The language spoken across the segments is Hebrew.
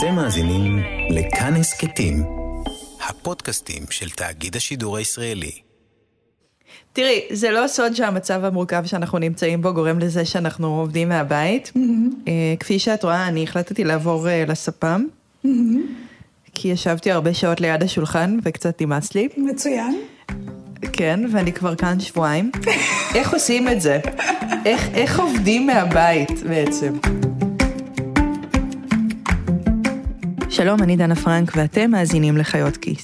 אתם מאזינים לכאן הסכתים, הפודקאסטים של תאגיד השידור הישראלי. תראי, זה לא סוד שהמצב המורכב שאנחנו נמצאים בו גורם לזה שאנחנו עובדים מהבית. אה, כפי שאת רואה, אני החלטתי לעבור אה, לספם, כי ישבתי הרבה שעות ליד השולחן וקצת נמאס לי. מצוין. כן, ואני כבר כאן שבועיים. איך עושים את זה? איך, איך עובדים מהבית בעצם? שלום, אני דנה פרנק ואתם מאזינים לחיות כיס.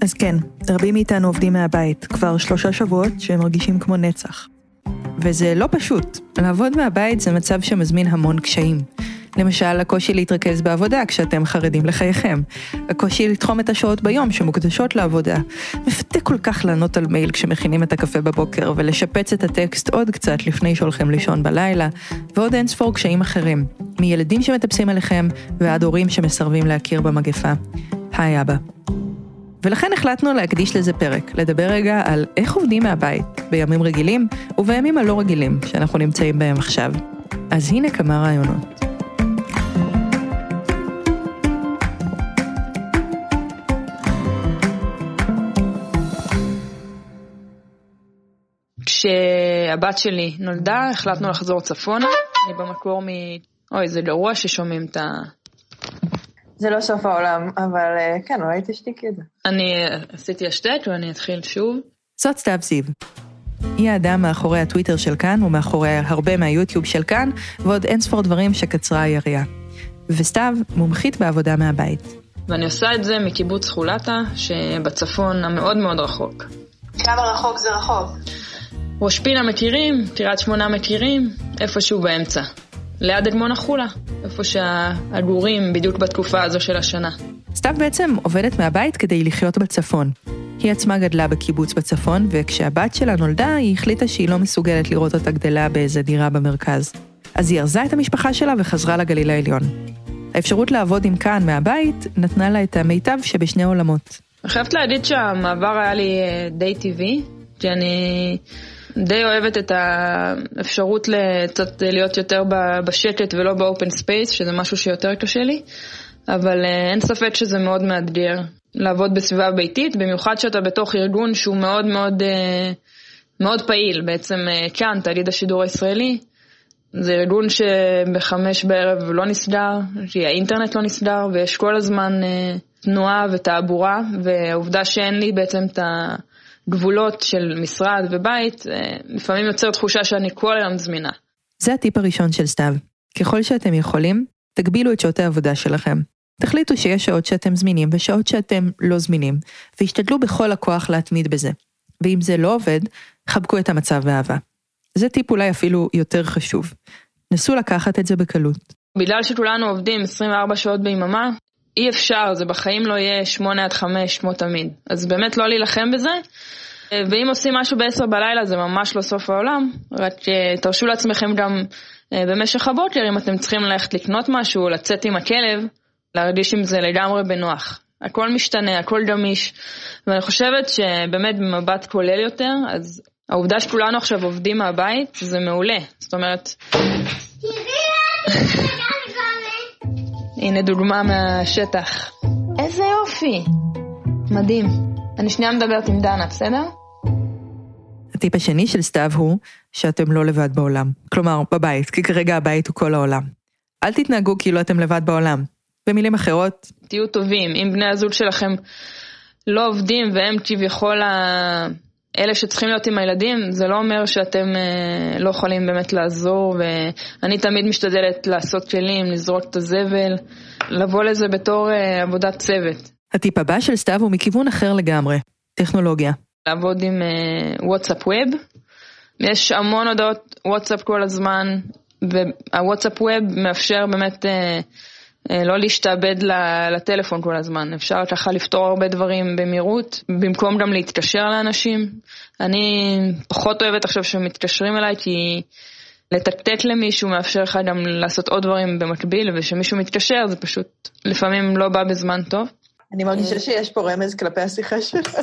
אז כן, רבים מאיתנו עובדים מהבית, כבר שלושה שבועות שהם מרגישים כמו נצח. וזה לא פשוט, לעבוד מהבית זה מצב שמזמין המון קשיים. למשל, הקושי להתרכז בעבודה כשאתם חרדים לחייכם. הקושי לתחום את השעות ביום שמוקדשות לעבודה. מפתה כל כך לענות על מייל כשמכינים את הקפה בבוקר, ולשפץ את הטקסט עוד קצת לפני שהולכים לישון בלילה, ועוד אין ספור קשיים אחרים. מילדים שמטפסים עליכם, ועד הורים שמסרבים להכיר במגפה. היי אבא. ולכן החלטנו להקדיש לזה פרק, לדבר רגע על איך עובדים מהבית, בימים רגילים ובימים הלא רגילים שאנחנו נמצאים בהם עכשיו. אז הנה כמה רעיונות. כשהבת שלי נולדה, החלטנו לחזור צפונה. אני במקור מ... אוי, זה גרוע ששומעים את ה... זה לא סוף העולם, אבל אה, כן, אולי תשתיקי את זה. אני עשיתי השתק ואני אתחיל שוב. זאת סתיו זיו. היא האדם מאחורי הטוויטר של כאן ומאחורי הרבה מהיוטיוב של כאן, ועוד אין ספור דברים שקצרה היריעה. וסתיו מומחית בעבודה מהבית. ואני עושה את זה מקיבוץ חולתה, שבצפון המאוד מאוד רחוק. כמה רחוק זה רחוק? ראש פינה מכירים, קריית שמונה מכירים, איפשהו באמצע. ליד אדמון החולה, איפה שהגורים בדיוק בתקופה הזו של השנה. סתיו בעצם עובדת מהבית כדי לחיות בצפון. היא עצמה גדלה בקיבוץ בצפון, וכשהבת שלה נולדה, היא החליטה שהיא לא מסוגלת לראות אותה גדלה באיזה דירה במרכז. אז היא ארזה את המשפחה שלה וחזרה לגליל העליון. האפשרות לעבוד עם כאן מהבית נתנה לה את המיטב שבשני עולמות. אני חייבת להגיד שהמעבר היה לי אה, די טבעי, כי אני די אוהבת את האפשרות קצת להיות יותר בשקט ולא ב open space, שזה משהו שיותר קשה לי, אבל אה, אין ספק שזה מאוד מאתגר לעבוד בסביבה ביתית, במיוחד שאתה בתוך ארגון שהוא מאוד מאוד, אה, מאוד פעיל, בעצם כאן, תאגיד השידור הישראלי. זה ארגון שבחמש בערב לא נסגר, האינטרנט לא נסגר, ויש כל הזמן תנועה ותעבורה, והעובדה שאין לי בעצם את הגבולות של משרד ובית, אה, לפעמים יוצר תחושה שאני כל היום זמינה. זה הטיפ הראשון של סתיו. ככל שאתם יכולים, תגבילו את שעות העבודה שלכם. תחליטו שיש שעות שאתם זמינים ושעות שאתם לא זמינים, והשתדלו בכל הכוח להתמיד בזה. ואם זה לא עובד, חבקו את המצב באהבה. זה טיפ אולי אפילו יותר חשוב. נסו לקחת את זה בקלות. בגלל שכולנו עובדים 24 שעות ביממה, אי אפשר, זה בחיים לא יהיה 8 עד 5 כמו תמיד. אז באמת לא להילחם בזה. ואם עושים משהו ב-10 בלילה זה ממש לא סוף העולם, רק אה, תרשו לעצמכם גם אה, במשך הבוקר אם אתם צריכים ללכת לקנות משהו, לצאת עם הכלב, להרגיש עם זה לגמרי בנוח. הכל משתנה, הכל גמיש, ואני חושבת שבאמת במבט כולל יותר, אז העובדה שכולנו עכשיו עובדים מהבית זה מעולה. זאת אומרת... הנה דוגמה מהשטח. איזה יופי. מדהים. אני שנייה מדברת עם דנה, בסדר? הטיפ השני של סתיו הוא שאתם לא לבד בעולם. כלומר, בבית, כי כרגע הבית הוא כל העולם. אל תתנהגו כאילו אתם לבד בעולם. במילים אחרות... תהיו טובים. אם בני הזוג שלכם לא עובדים והם כביכול אלה שצריכים להיות עם הילדים, זה לא אומר שאתם אה, לא יכולים באמת לעזור, ואני תמיד משתדלת לעשות כלים, לזרוק את הזבל, לבוא לזה בתור אה, עבודת צוות. הטיפ הבא של סתיו הוא מכיוון אחר לגמרי, טכנולוגיה. לעבוד עם אה, וואטסאפ ווב. יש המון הודעות וואטסאפ כל הזמן, והוואטסאפ ווב מאפשר באמת אה, לא להשתעבד לטלפון כל הזמן, אפשר ככה לפתור הרבה דברים במהירות, במקום גם להתקשר לאנשים. אני פחות אוהבת עכשיו שמתקשרים אליי כי לתקתק למישהו מאפשר לך גם לעשות עוד דברים במקביל, וכשמישהו מתקשר זה פשוט לפעמים לא בא בזמן טוב. אני מרגישה שיש פה רמז כלפי השיחה שלך.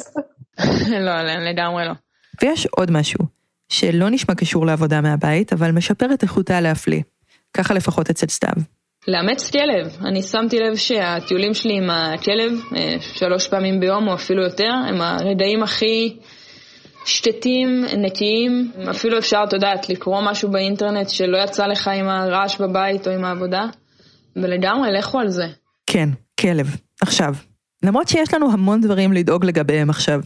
לא, לגמרי לא. ויש עוד משהו, שלא נשמע קשור לעבודה מהבית, אבל משפר את איכותה להפליא. ככה לפחות אצל סתיו. לאמץ כלב. אני שמתי לב שהטיולים שלי עם הכלב, אה, שלוש פעמים ביום או אפילו יותר, הם הרגעים הכי שקטים, נקיים. אפילו אפשר, את יודעת, לקרוא משהו באינטרנט שלא יצא לך עם הרעש בבית או עם העבודה. ולגמרי, לכו על זה. כן, כלב. עכשיו, למרות שיש לנו המון דברים לדאוג לגביהם עכשיו.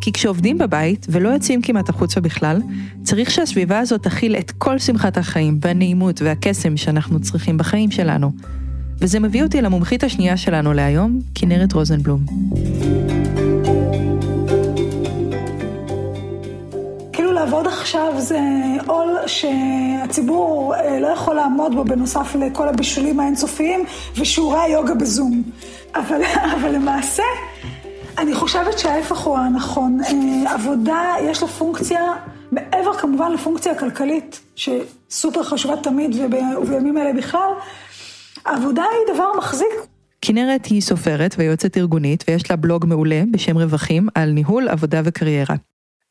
כי כשעובדים בבית ולא יוצאים כמעט החוצה בכלל, צריך שהסביבה הזאת תכיל את כל שמחת החיים והנעימות והקסם שאנחנו צריכים בחיים שלנו. וזה מביא אותי למומחית השנייה שלנו להיום, כנרת רוזנבלום. כאילו לעבוד עכשיו זה עול שהציבור אה, לא יכול לעמוד בו בנוסף לכל הבישולים האינסופיים ושיעורי היוגה בזום. אבל, אבל למעשה, אני חושבת שההפך הוא הנכון. אה, עבודה, יש לה פונקציה, מעבר כמובן לפונקציה הכלכלית, שסופר חשובה תמיד ובימים אלה בכלל, עבודה היא דבר מחזיק. כנרת היא סופרת ויועצת ארגונית, ויש לה בלוג מעולה בשם רווחים על ניהול, עבודה וקריירה.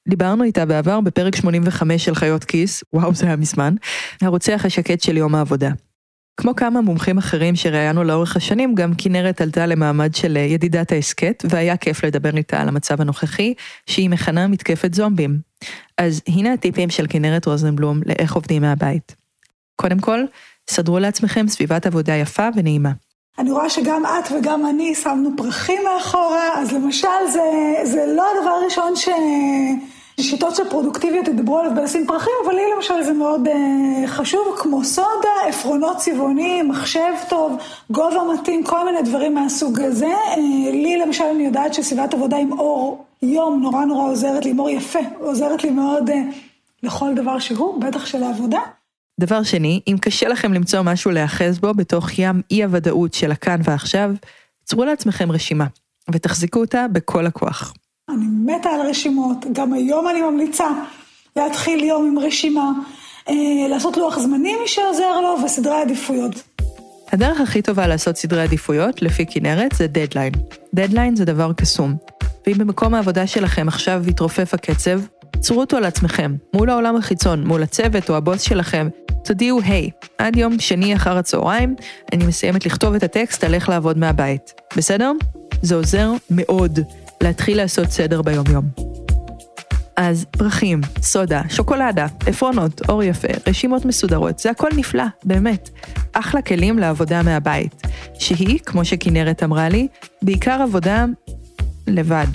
דיברנו איתה בעבר בפרק 85 של חיות כיס, וואו זה היה מזמן, הרוצח השקט של יום העבודה. כמו כמה מומחים אחרים שראיינו לאורך השנים, גם כנרת עלתה למעמד של אה, ידידת ההסכת, והיה כיף לדבר איתה על המצב הנוכחי, שהיא מכנה מתקפת זומבים. אז הנה הטיפים של כנרת רוזנבלום לאיך עובדים מהבית. קודם כל, סדרו לעצמכם סביבת עבודה יפה ונעימה. אני רואה שגם את וגם אני שמנו פרחים מאחורה, אז למשל זה, זה לא הדבר הראשון ש... שיטות של פרודוקטיביות ידברו עליו בלשים פרחים, אבל לי למשל זה מאוד אה, חשוב, כמו סודה, עפרונות צבעוניים, מחשב טוב, גובה מתאים, כל מיני דברים מהסוג הזה. אה, לי למשל אני יודעת שסביבת עבודה עם אור יום נורא נורא עוזרת לי, עם אור יפה, עוזרת לי מאוד אה, לכל דבר שהוא, בטח של העבודה. דבר שני, אם קשה לכם למצוא משהו להיאחז בו בתוך ים אי הוודאות של הכאן ועכשיו, צרו לעצמכם רשימה, ותחזיקו אותה בכל הכוח. אני מתה על רשימות, גם היום אני ממליצה להתחיל יום עם רשימה, אה, לעשות לוח זמנים שעוזר לו וסדרי עדיפויות. הדרך הכי טובה לעשות סדרי עדיפויות, לפי כנרת, זה דדליין. דדליין זה דבר קסום. ואם במקום העבודה שלכם עכשיו יתרופף הקצב, צרו אותו על עצמכם, מול העולם החיצון, מול הצוות או הבוס שלכם, תודיעו, היי, hey, עד יום שני אחר הצהריים, אני מסיימת לכתוב את הטקסט על איך לעבוד מהבית. בסדר? זה עוזר מאוד. להתחיל לעשות סדר ביומיום. אז פרחים, סודה, שוקולדה, עפרונות, אור יפה, רשימות מסודרות, זה הכל נפלא, באמת. אחלה כלים לעבודה מהבית, שהיא, כמו שכנרת אמרה לי, בעיקר עבודה לבד.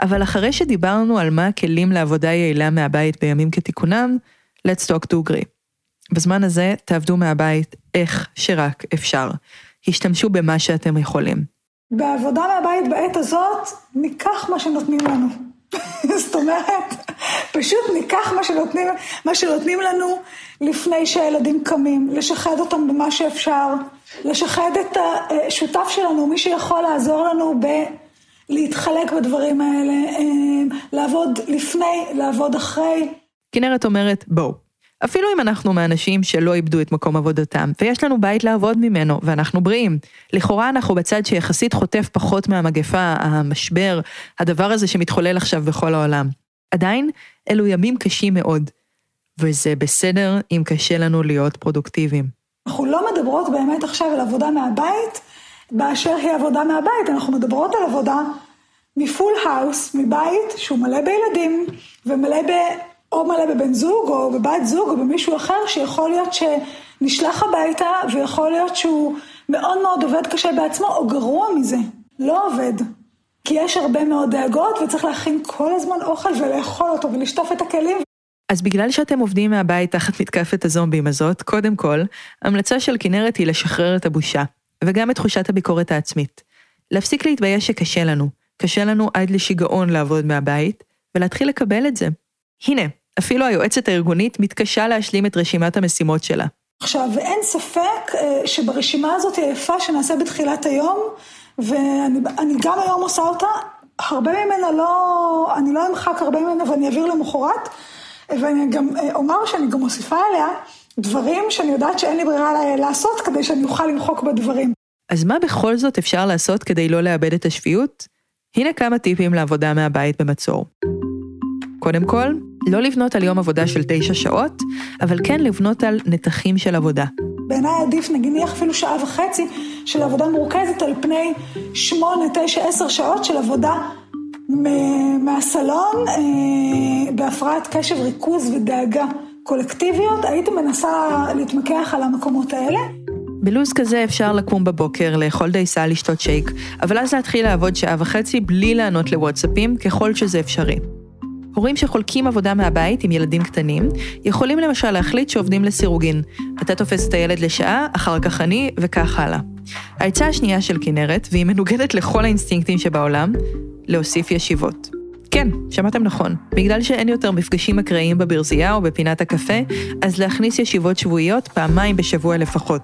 אבל אחרי שדיברנו על מה הכלים לעבודה יעילה מהבית בימים כתיקונם, let's talk to agree. בזמן הזה תעבדו מהבית איך שרק אפשר. השתמשו במה שאתם יכולים. בעבודה מהבית בעת הזאת, ניקח מה שנותנים לנו. זאת אומרת, פשוט ניקח מה שנותנים, מה שנותנים לנו לפני שהילדים קמים, לשחד אותם במה שאפשר, לשחד את השותף שלנו, מי שיכול לעזור לנו ב... להתחלק בדברים האלה, אה, לעבוד לפני, לעבוד אחרי. כנרת אומרת, בואו, אפילו אם אנחנו מאנשים שלא איבדו את מקום עבודתם, ויש לנו בית לעבוד ממנו, ואנחנו בריאים. לכאורה אנחנו בצד שיחסית חוטף פחות מהמגפה, המשבר, הדבר הזה שמתחולל עכשיו בכל העולם. עדיין, אלו ימים קשים מאוד, וזה בסדר אם קשה לנו להיות פרודוקטיביים. אנחנו לא מדברות באמת עכשיו על עבודה מהבית, באשר היא עבודה מהבית, אנחנו מדברות על עבודה מפול האוס, מבית שהוא מלא בילדים ומלא. או מלא בבן זוג, או בבת זוג, או במישהו אחר, שיכול להיות שנשלח הביתה, ויכול להיות שהוא מאוד מאוד עובד קשה בעצמו, או גרוע מזה, לא עובד. כי יש הרבה מאוד דאגות, וצריך להכין כל הזמן אוכל ולאכול אותו ולשטוף את הכלים. אז בגלל שאתם עובדים מהבית תחת מתקפת הזומבים הזאת, קודם כל, המלצה של כנרת היא לשחרר את הבושה, וגם את תחושת הביקורת העצמית. להפסיק להתבייש שקשה לנו, קשה לנו עד לשיגעון לעבוד מהבית, ולהתחיל לקבל את זה. הנה, אפילו היועצת הארגונית מתקשה להשלים את רשימת המשימות שלה. עכשיו, אין ספק אה, שברשימה הזאת היפה שנעשה בתחילת היום, ואני גם היום עושה אותה, הרבה ממנה לא, אני לא אמחק הרבה ממנה ואני אעביר למחרת, ואני גם אה, אומר שאני גם מוסיפה עליה דברים שאני יודעת שאין לי ברירה לעשות כדי שאני אוכל למחוק בדברים. אז מה בכל זאת אפשר לעשות כדי לא לאבד את השפיות? הנה כמה טיפים לעבודה מהבית במצור. קודם כל, לא לבנות על יום עבודה של תשע שעות, אבל כן לבנות על נתחים של עבודה. בעיניי עדיף נניח אפילו שעה וחצי של עבודה מורכזת על פני שמונה, תשע, עשר שעות של עבודה מהסלון אה, בהפרעת קשב, ריכוז ודאגה קולקטיביות. הייתי מנסה להתמקח על המקומות האלה. בלוז כזה אפשר לקום בבוקר, לאכול דייסה, לשתות שייק, אבל אז להתחיל לעבוד שעה וחצי בלי לענות לוואטסאפים, ככל שזה אפשרי. הורים שחולקים עבודה מהבית עם ילדים קטנים, יכולים למשל להחליט שעובדים לסירוגין. אתה תופס את הילד לשעה, אחר כך אני, וכך הלאה. העצה השנייה של כנרת, והיא מנוגדת לכל האינסטינקטים שבעולם, להוסיף ישיבות. כן, שמעתם נכון. בגלל שאין יותר מפגשים אקראיים בברזייה או בפינת הקפה, אז להכניס ישיבות שבועיות פעמיים בשבוע לפחות.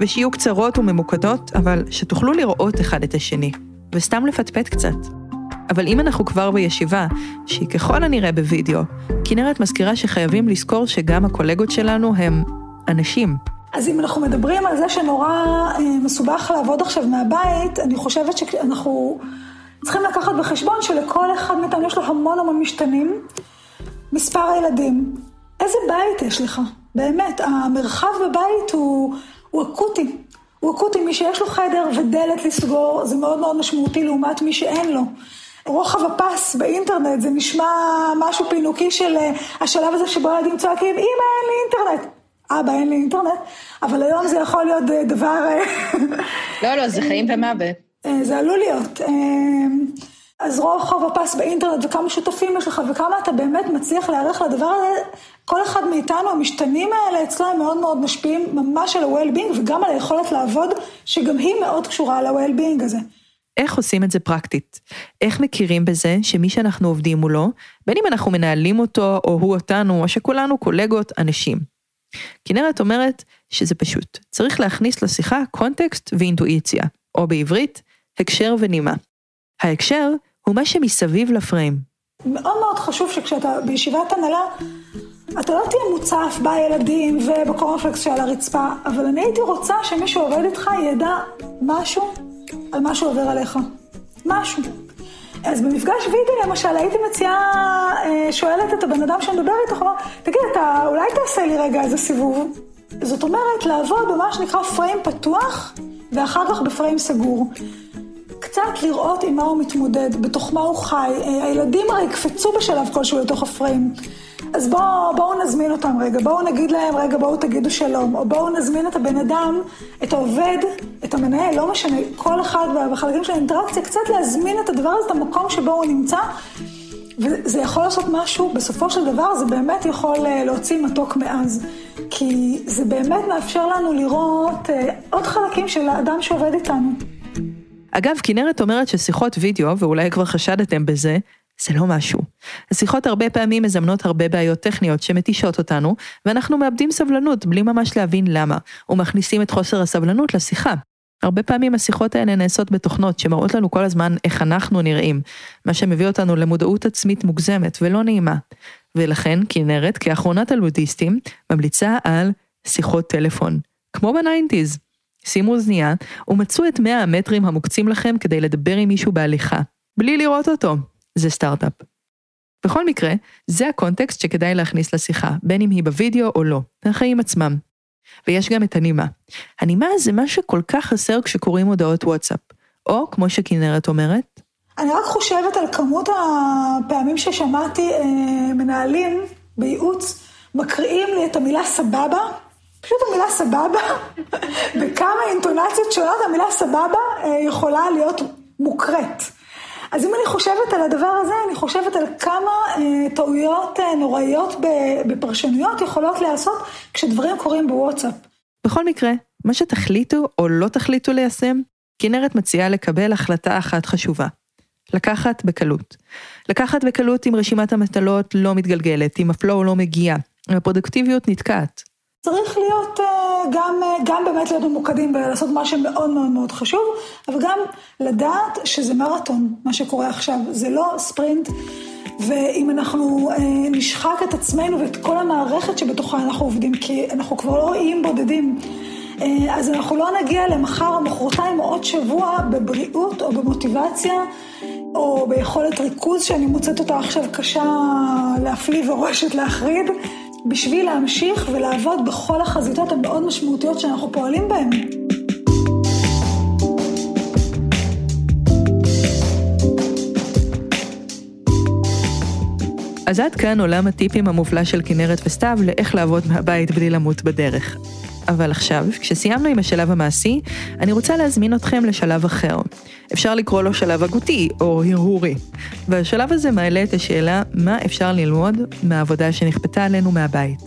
ושיהיו קצרות וממוקדות, אבל שתוכלו לראות אחד את השני. וסתם לפטפט קצת. אבל אם אנחנו כבר בישיבה, שהיא ככל הנראה בווידאו, כנרת מזכירה שחייבים לזכור שגם הקולגות שלנו הם אנשים. אז אם אנחנו מדברים על זה שנורא אה, מסובך לעבוד עכשיו מהבית, אני חושבת שאנחנו צריכים לקחת בחשבון שלכל אחד מאיתנו יש לו המון המון משתנים. מספר הילדים, איזה בית יש לך? באמת, המרחב בבית הוא, הוא אקוטי. הוא אקוטי, מי שיש לו חדר ודלת לסגור, זה מאוד מאוד משמעותי לעומת מי שאין לו. רוחב הפס באינטרנט, זה נשמע משהו פינוקי של אה, השלב הזה שבו ילדים צועקים, אמא אין לי אינטרנט. אבא אין לי אינטרנט, אבל היום זה יכול להיות אה, דבר... אה, לא, לא, זה חיים ומוות. זה עלול להיות. אז רוחב הפס באינטרנט וכמה שותפים יש לך וכמה אתה באמת מצליח להיערך לדבר הזה, כל אחד מאיתנו, המשתנים האלה אצלו הם מאוד מאוד משפיעים ממש על ה-well-being וגם על היכולת לעבוד, שגם היא מאוד קשורה ל-well-being הזה. איך עושים את זה פרקטית? איך מכירים בזה שמי שאנחנו עובדים מולו, בין אם אנחנו מנהלים אותו או הוא אותנו, או שכולנו קולגות, אנשים. כנרת אומרת שזה פשוט, צריך להכניס לשיחה קונטקסט ואינטואיציה, או בעברית, הקשר ונימה. ההקשר הוא מה שמסביב לפריים. מאוד מאוד חשוב שכשאתה בישיבת הנהלה, אתה לא תהיה מוצף בילדים ובקורנפלקס שעל הרצפה, אבל אני הייתי רוצה שמי שעובד איתך ידע משהו על מה שעובר עליך. משהו. אז במפגש וידאו למשל, הייתי מציעה, אה, שואלת את הבן אדם שמדבר איתך, תגיד, אתה אולי תעשה לי רגע איזה סיבוב? זאת אומרת, לעבוד במה שנקרא פריים פתוח, ואחר כך בפריים סגור. קצת לראות עם מה הוא מתמודד, בתוך מה הוא חי. אה, הילדים הרי יקפצו בשלב כלשהו לתוך הפריים. אז בואו בוא נזמין אותם רגע, בואו נגיד להם רגע, בואו תגידו שלום, או בואו נזמין את הבן אדם, את העובד, את המנהל, לא משנה, כל אחד בחלקים של האינטראקציה, קצת להזמין את הדבר הזה, את המקום שבו הוא נמצא, וזה יכול לעשות משהו, בסופו של דבר זה באמת יכול אה, להוציא מתוק מעז. כי זה באמת מאפשר לנו לראות אה, עוד חלקים של האדם שעובד איתנו. אגב, כנרת אומרת ששיחות וידאו, ואולי כבר חשדתם בזה, זה לא משהו. השיחות הרבה פעמים מזמנות הרבה בעיות טכניות שמתישות אותנו, ואנחנו מאבדים סבלנות בלי ממש להבין למה, ומכניסים את חוסר הסבלנות לשיחה. הרבה פעמים השיחות האלה נעשות בתוכנות שמראות לנו כל הזמן איך אנחנו נראים, מה שמביא אותנו למודעות עצמית מוגזמת ולא נעימה. ולכן כנרת, כאחרונת הלודיסטים, ממליצה על שיחות טלפון, כמו ב-nineties. שימו אוזנייה ומצאו את 100 המטרים המוקצים לכם כדי לדבר עם מישהו בהליכה, בלי לראות אותו. זה סטארט-אפ. בכל מקרה, זה הקונטקסט שכדאי להכניס לשיחה, בין אם היא בווידאו או לא, החיים עצמם. ויש גם את הנימה. הנימה זה מה שכל כך חסר כשקוראים הודעות וואטסאפ, או כמו שכנרת אומרת, אני רק חושבת על כמות הפעמים ששמעתי אה, מנהלים בייעוץ מקריאים לי את המילה סבבה, פשוט המילה סבבה, בכמה אינטונציות שונות המילה סבבה אה, יכולה להיות מוקראת. אז אם אני חושבת על הדבר הזה, אני חושבת על כמה אה, טעויות אה, נוראיות בפרשנויות יכולות להיעשות כשדברים קורים בוואטסאפ. בכל מקרה, מה שתחליטו או לא תחליטו ליישם, כנרת מציעה לקבל החלטה אחת חשובה. לקחת בקלות. לקחת בקלות אם רשימת המטלות לא מתגלגלת, אם הפלואו לא מגיע, אם הפרודוקטיביות נתקעת. צריך להיות אה, גם, אה, גם באמת להיות ממוקדים ולעשות מה שמאוד מאוד מאוד חשוב, אבל גם לדעת שזה מרתון, מה שקורה עכשיו, זה לא ספרינט. ואם אנחנו אה, נשחק את עצמנו ואת כל המערכת שבתוכה אנחנו עובדים, כי אנחנו כבר לא איים בודדים, אז אנחנו לא נגיע למחר או מחרתיים או עוד שבוע בבריאות או במוטיבציה או ביכולת ריכוז שאני מוצאת אותה עכשיו קשה להפליא ורועשת להחריד. בשביל להמשיך ולעבוד בכל החזיתות המאוד משמעותיות שאנחנו פועלים בהן. אז עד כאן עולם הטיפים המופלא של כנרת וסתיו לאיך לעבוד מהבית בלי למות בדרך. אבל עכשיו, כשסיימנו עם השלב המעשי, אני רוצה להזמין אתכם לשלב אחר. אפשר לקרוא לו שלב הגותי או הרהורי. והשלב הזה מעלה את השאלה מה אפשר ללמוד מהעבודה שנכפתה עלינו מהבית.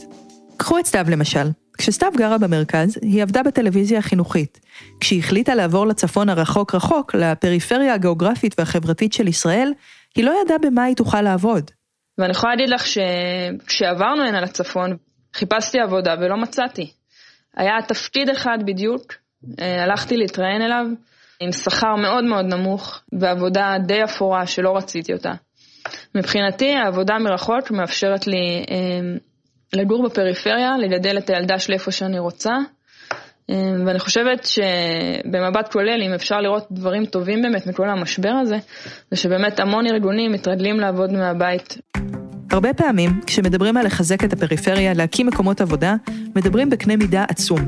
קחו את סתיו למשל. כשסתיו גרה במרכז, היא עבדה בטלוויזיה החינוכית. כשהיא החליטה לעבור לצפון הרחוק רחוק, לפריפריה הגיאוגרפית והחברתית של ישראל, היא לא ידעה במה היא תוכל לעבוד. ואני יכולה להגיד לך שכשעברנו הנה לצפון, חיפשתי עבודה ולא מצאתי. היה תפקיד אחד בדיוק, אה, הלכתי להתראיין אליו, עם שכר מאוד מאוד נמוך, ועבודה די אפורה שלא רציתי אותה. מבחינתי העבודה מרחוק מאפשרת לי אה, לגור בפריפריה, לגדל את הילדה שלי איפה שאני רוצה, אה, ואני חושבת שבמבט כולל, אם אפשר לראות דברים טובים באמת מכל המשבר הזה, זה שבאמת המון ארגונים מתרגלים לעבוד מהבית. הרבה פעמים, כשמדברים על לחזק את הפריפריה, להקים מקומות עבודה, מדברים בקנה מידה עצום.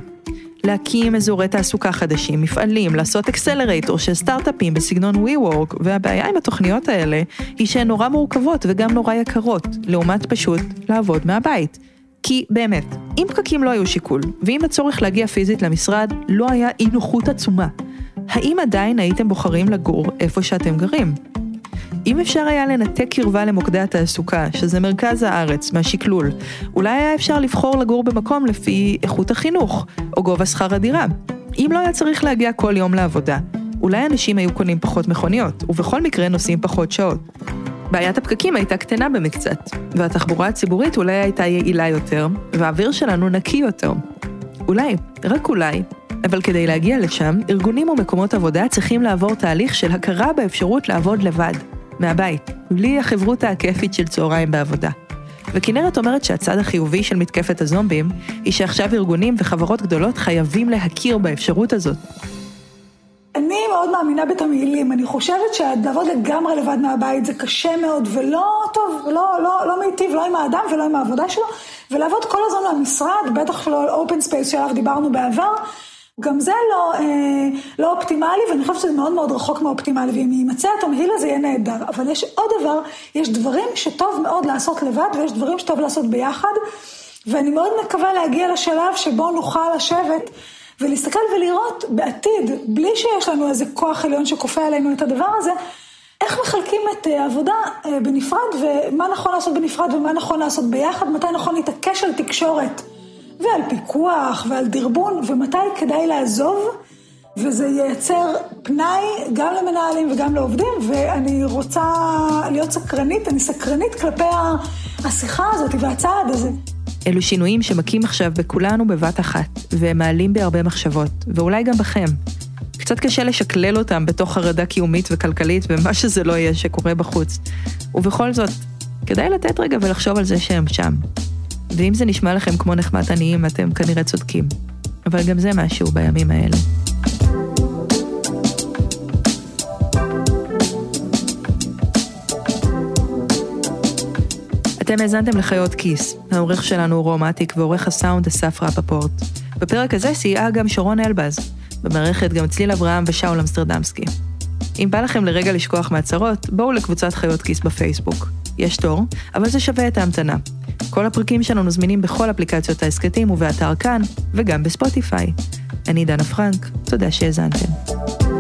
להקים אזורי תעסוקה חדשים, מפעלים, לעשות אקסלרייטור של סטארט-אפים בסגנון WeWork, והבעיה עם התוכניות האלה היא שהן נורא מורכבות וגם נורא יקרות, לעומת פשוט לעבוד מהבית. כי באמת, אם פקקים לא היו שיקול, ואם הצורך להגיע פיזית למשרד לא היה אי נוחות עצומה, האם עדיין הייתם בוחרים לגור איפה שאתם גרים? אם אפשר היה לנתק קרבה למוקדי התעסוקה, שזה מרכז הארץ, מהשקלול, אולי היה אפשר לבחור לגור במקום לפי איכות החינוך, או גובה שכר הדירה. אם לא היה צריך להגיע כל יום לעבודה, אולי אנשים היו קונים פחות מכוניות, ובכל מקרה נוסעים פחות שעות. בעיית הפקקים הייתה קטנה במקצת, והתחבורה הציבורית אולי הייתה יעילה יותר, והאוויר שלנו נקי יותר. אולי, רק אולי, אבל כדי להגיע לשם, ארגונים ומקומות עבודה צריכים לעבור תהליך של הכרה באפשרות לעבוד לבד, מהבית, בלי החברותה הכיפית של צהריים בעבודה. וכנרת אומרת שהצד החיובי של מתקפת הזומבים, היא שעכשיו ארגונים וחברות גדולות חייבים להכיר באפשרות הזאת. אני מאוד מאמינה בתמהילים, אני חושבת שלעבוד לגמרי לבד מהבית זה קשה מאוד ולא טוב, לא, לא, לא מיטיב לא עם האדם ולא עם העבודה שלו, ולעבוד כל הזמן מהמשרד, בטח לא על open space שעליו דיברנו בעבר, גם זה לא, אה, לא אופטימלי, ואני חושבת שזה מאוד מאוד רחוק מאופטימלי, ואם יימצא התמהיל הזה יהיה נהדר. אבל יש עוד דבר, יש דברים שטוב מאוד לעשות לבד, ויש דברים שטוב לעשות ביחד, ואני מאוד מקווה להגיע לשלב שבו נוכל לשבת ולהסתכל ולראות בעתיד, בלי שיש לנו איזה כוח עליון שכופה עלינו את הדבר הזה, איך מחלקים את העבודה אה, אה, בנפרד, ומה נכון לעשות בנפרד ומה נכון לעשות ביחד, מתי נכון להתעקש על תקשורת. ועל פיקוח ועל דרבון, ומתי כדאי לעזוב, וזה ייצר פנאי גם למנהלים וגם לעובדים, ואני רוצה להיות סקרנית, אני סקרנית כלפי השיחה הזאת והצעד הזה. אלו שינויים שמכים עכשיו בכולנו בבת אחת, והם מעלים בהרבה מחשבות, ואולי גם בכם. קצת קשה לשקלל אותם בתוך חרדה קיומית וכלכלית ומה שזה לא יהיה שקורה בחוץ. ובכל זאת, כדאי לתת רגע ולחשוב על זה שהם שם. ואם זה נשמע לכם כמו נחמת עניים, אתם כנראה צודקים. אבל גם זה משהו בימים האלה. אתם האזנתם לחיות כיס, העורך שלנו הוא רומטיק ועורך הסאונד אסף רפפורט. בפרק הזה סייעה גם שרון אלבז, במערכת גם צליל אברהם ושאול אמסטרדמסקי. אם בא לכם לרגע לשכוח מהצהרות, בואו לקבוצת חיות כיס בפייסבוק. יש תור, אבל זה שווה את ההמתנה. כל הפרקים שלנו זמינים בכל אפליקציות ההסכתים ובאתר כאן, וגם בספוטיפיי. אני דנה פרנק, תודה שהאזנתם.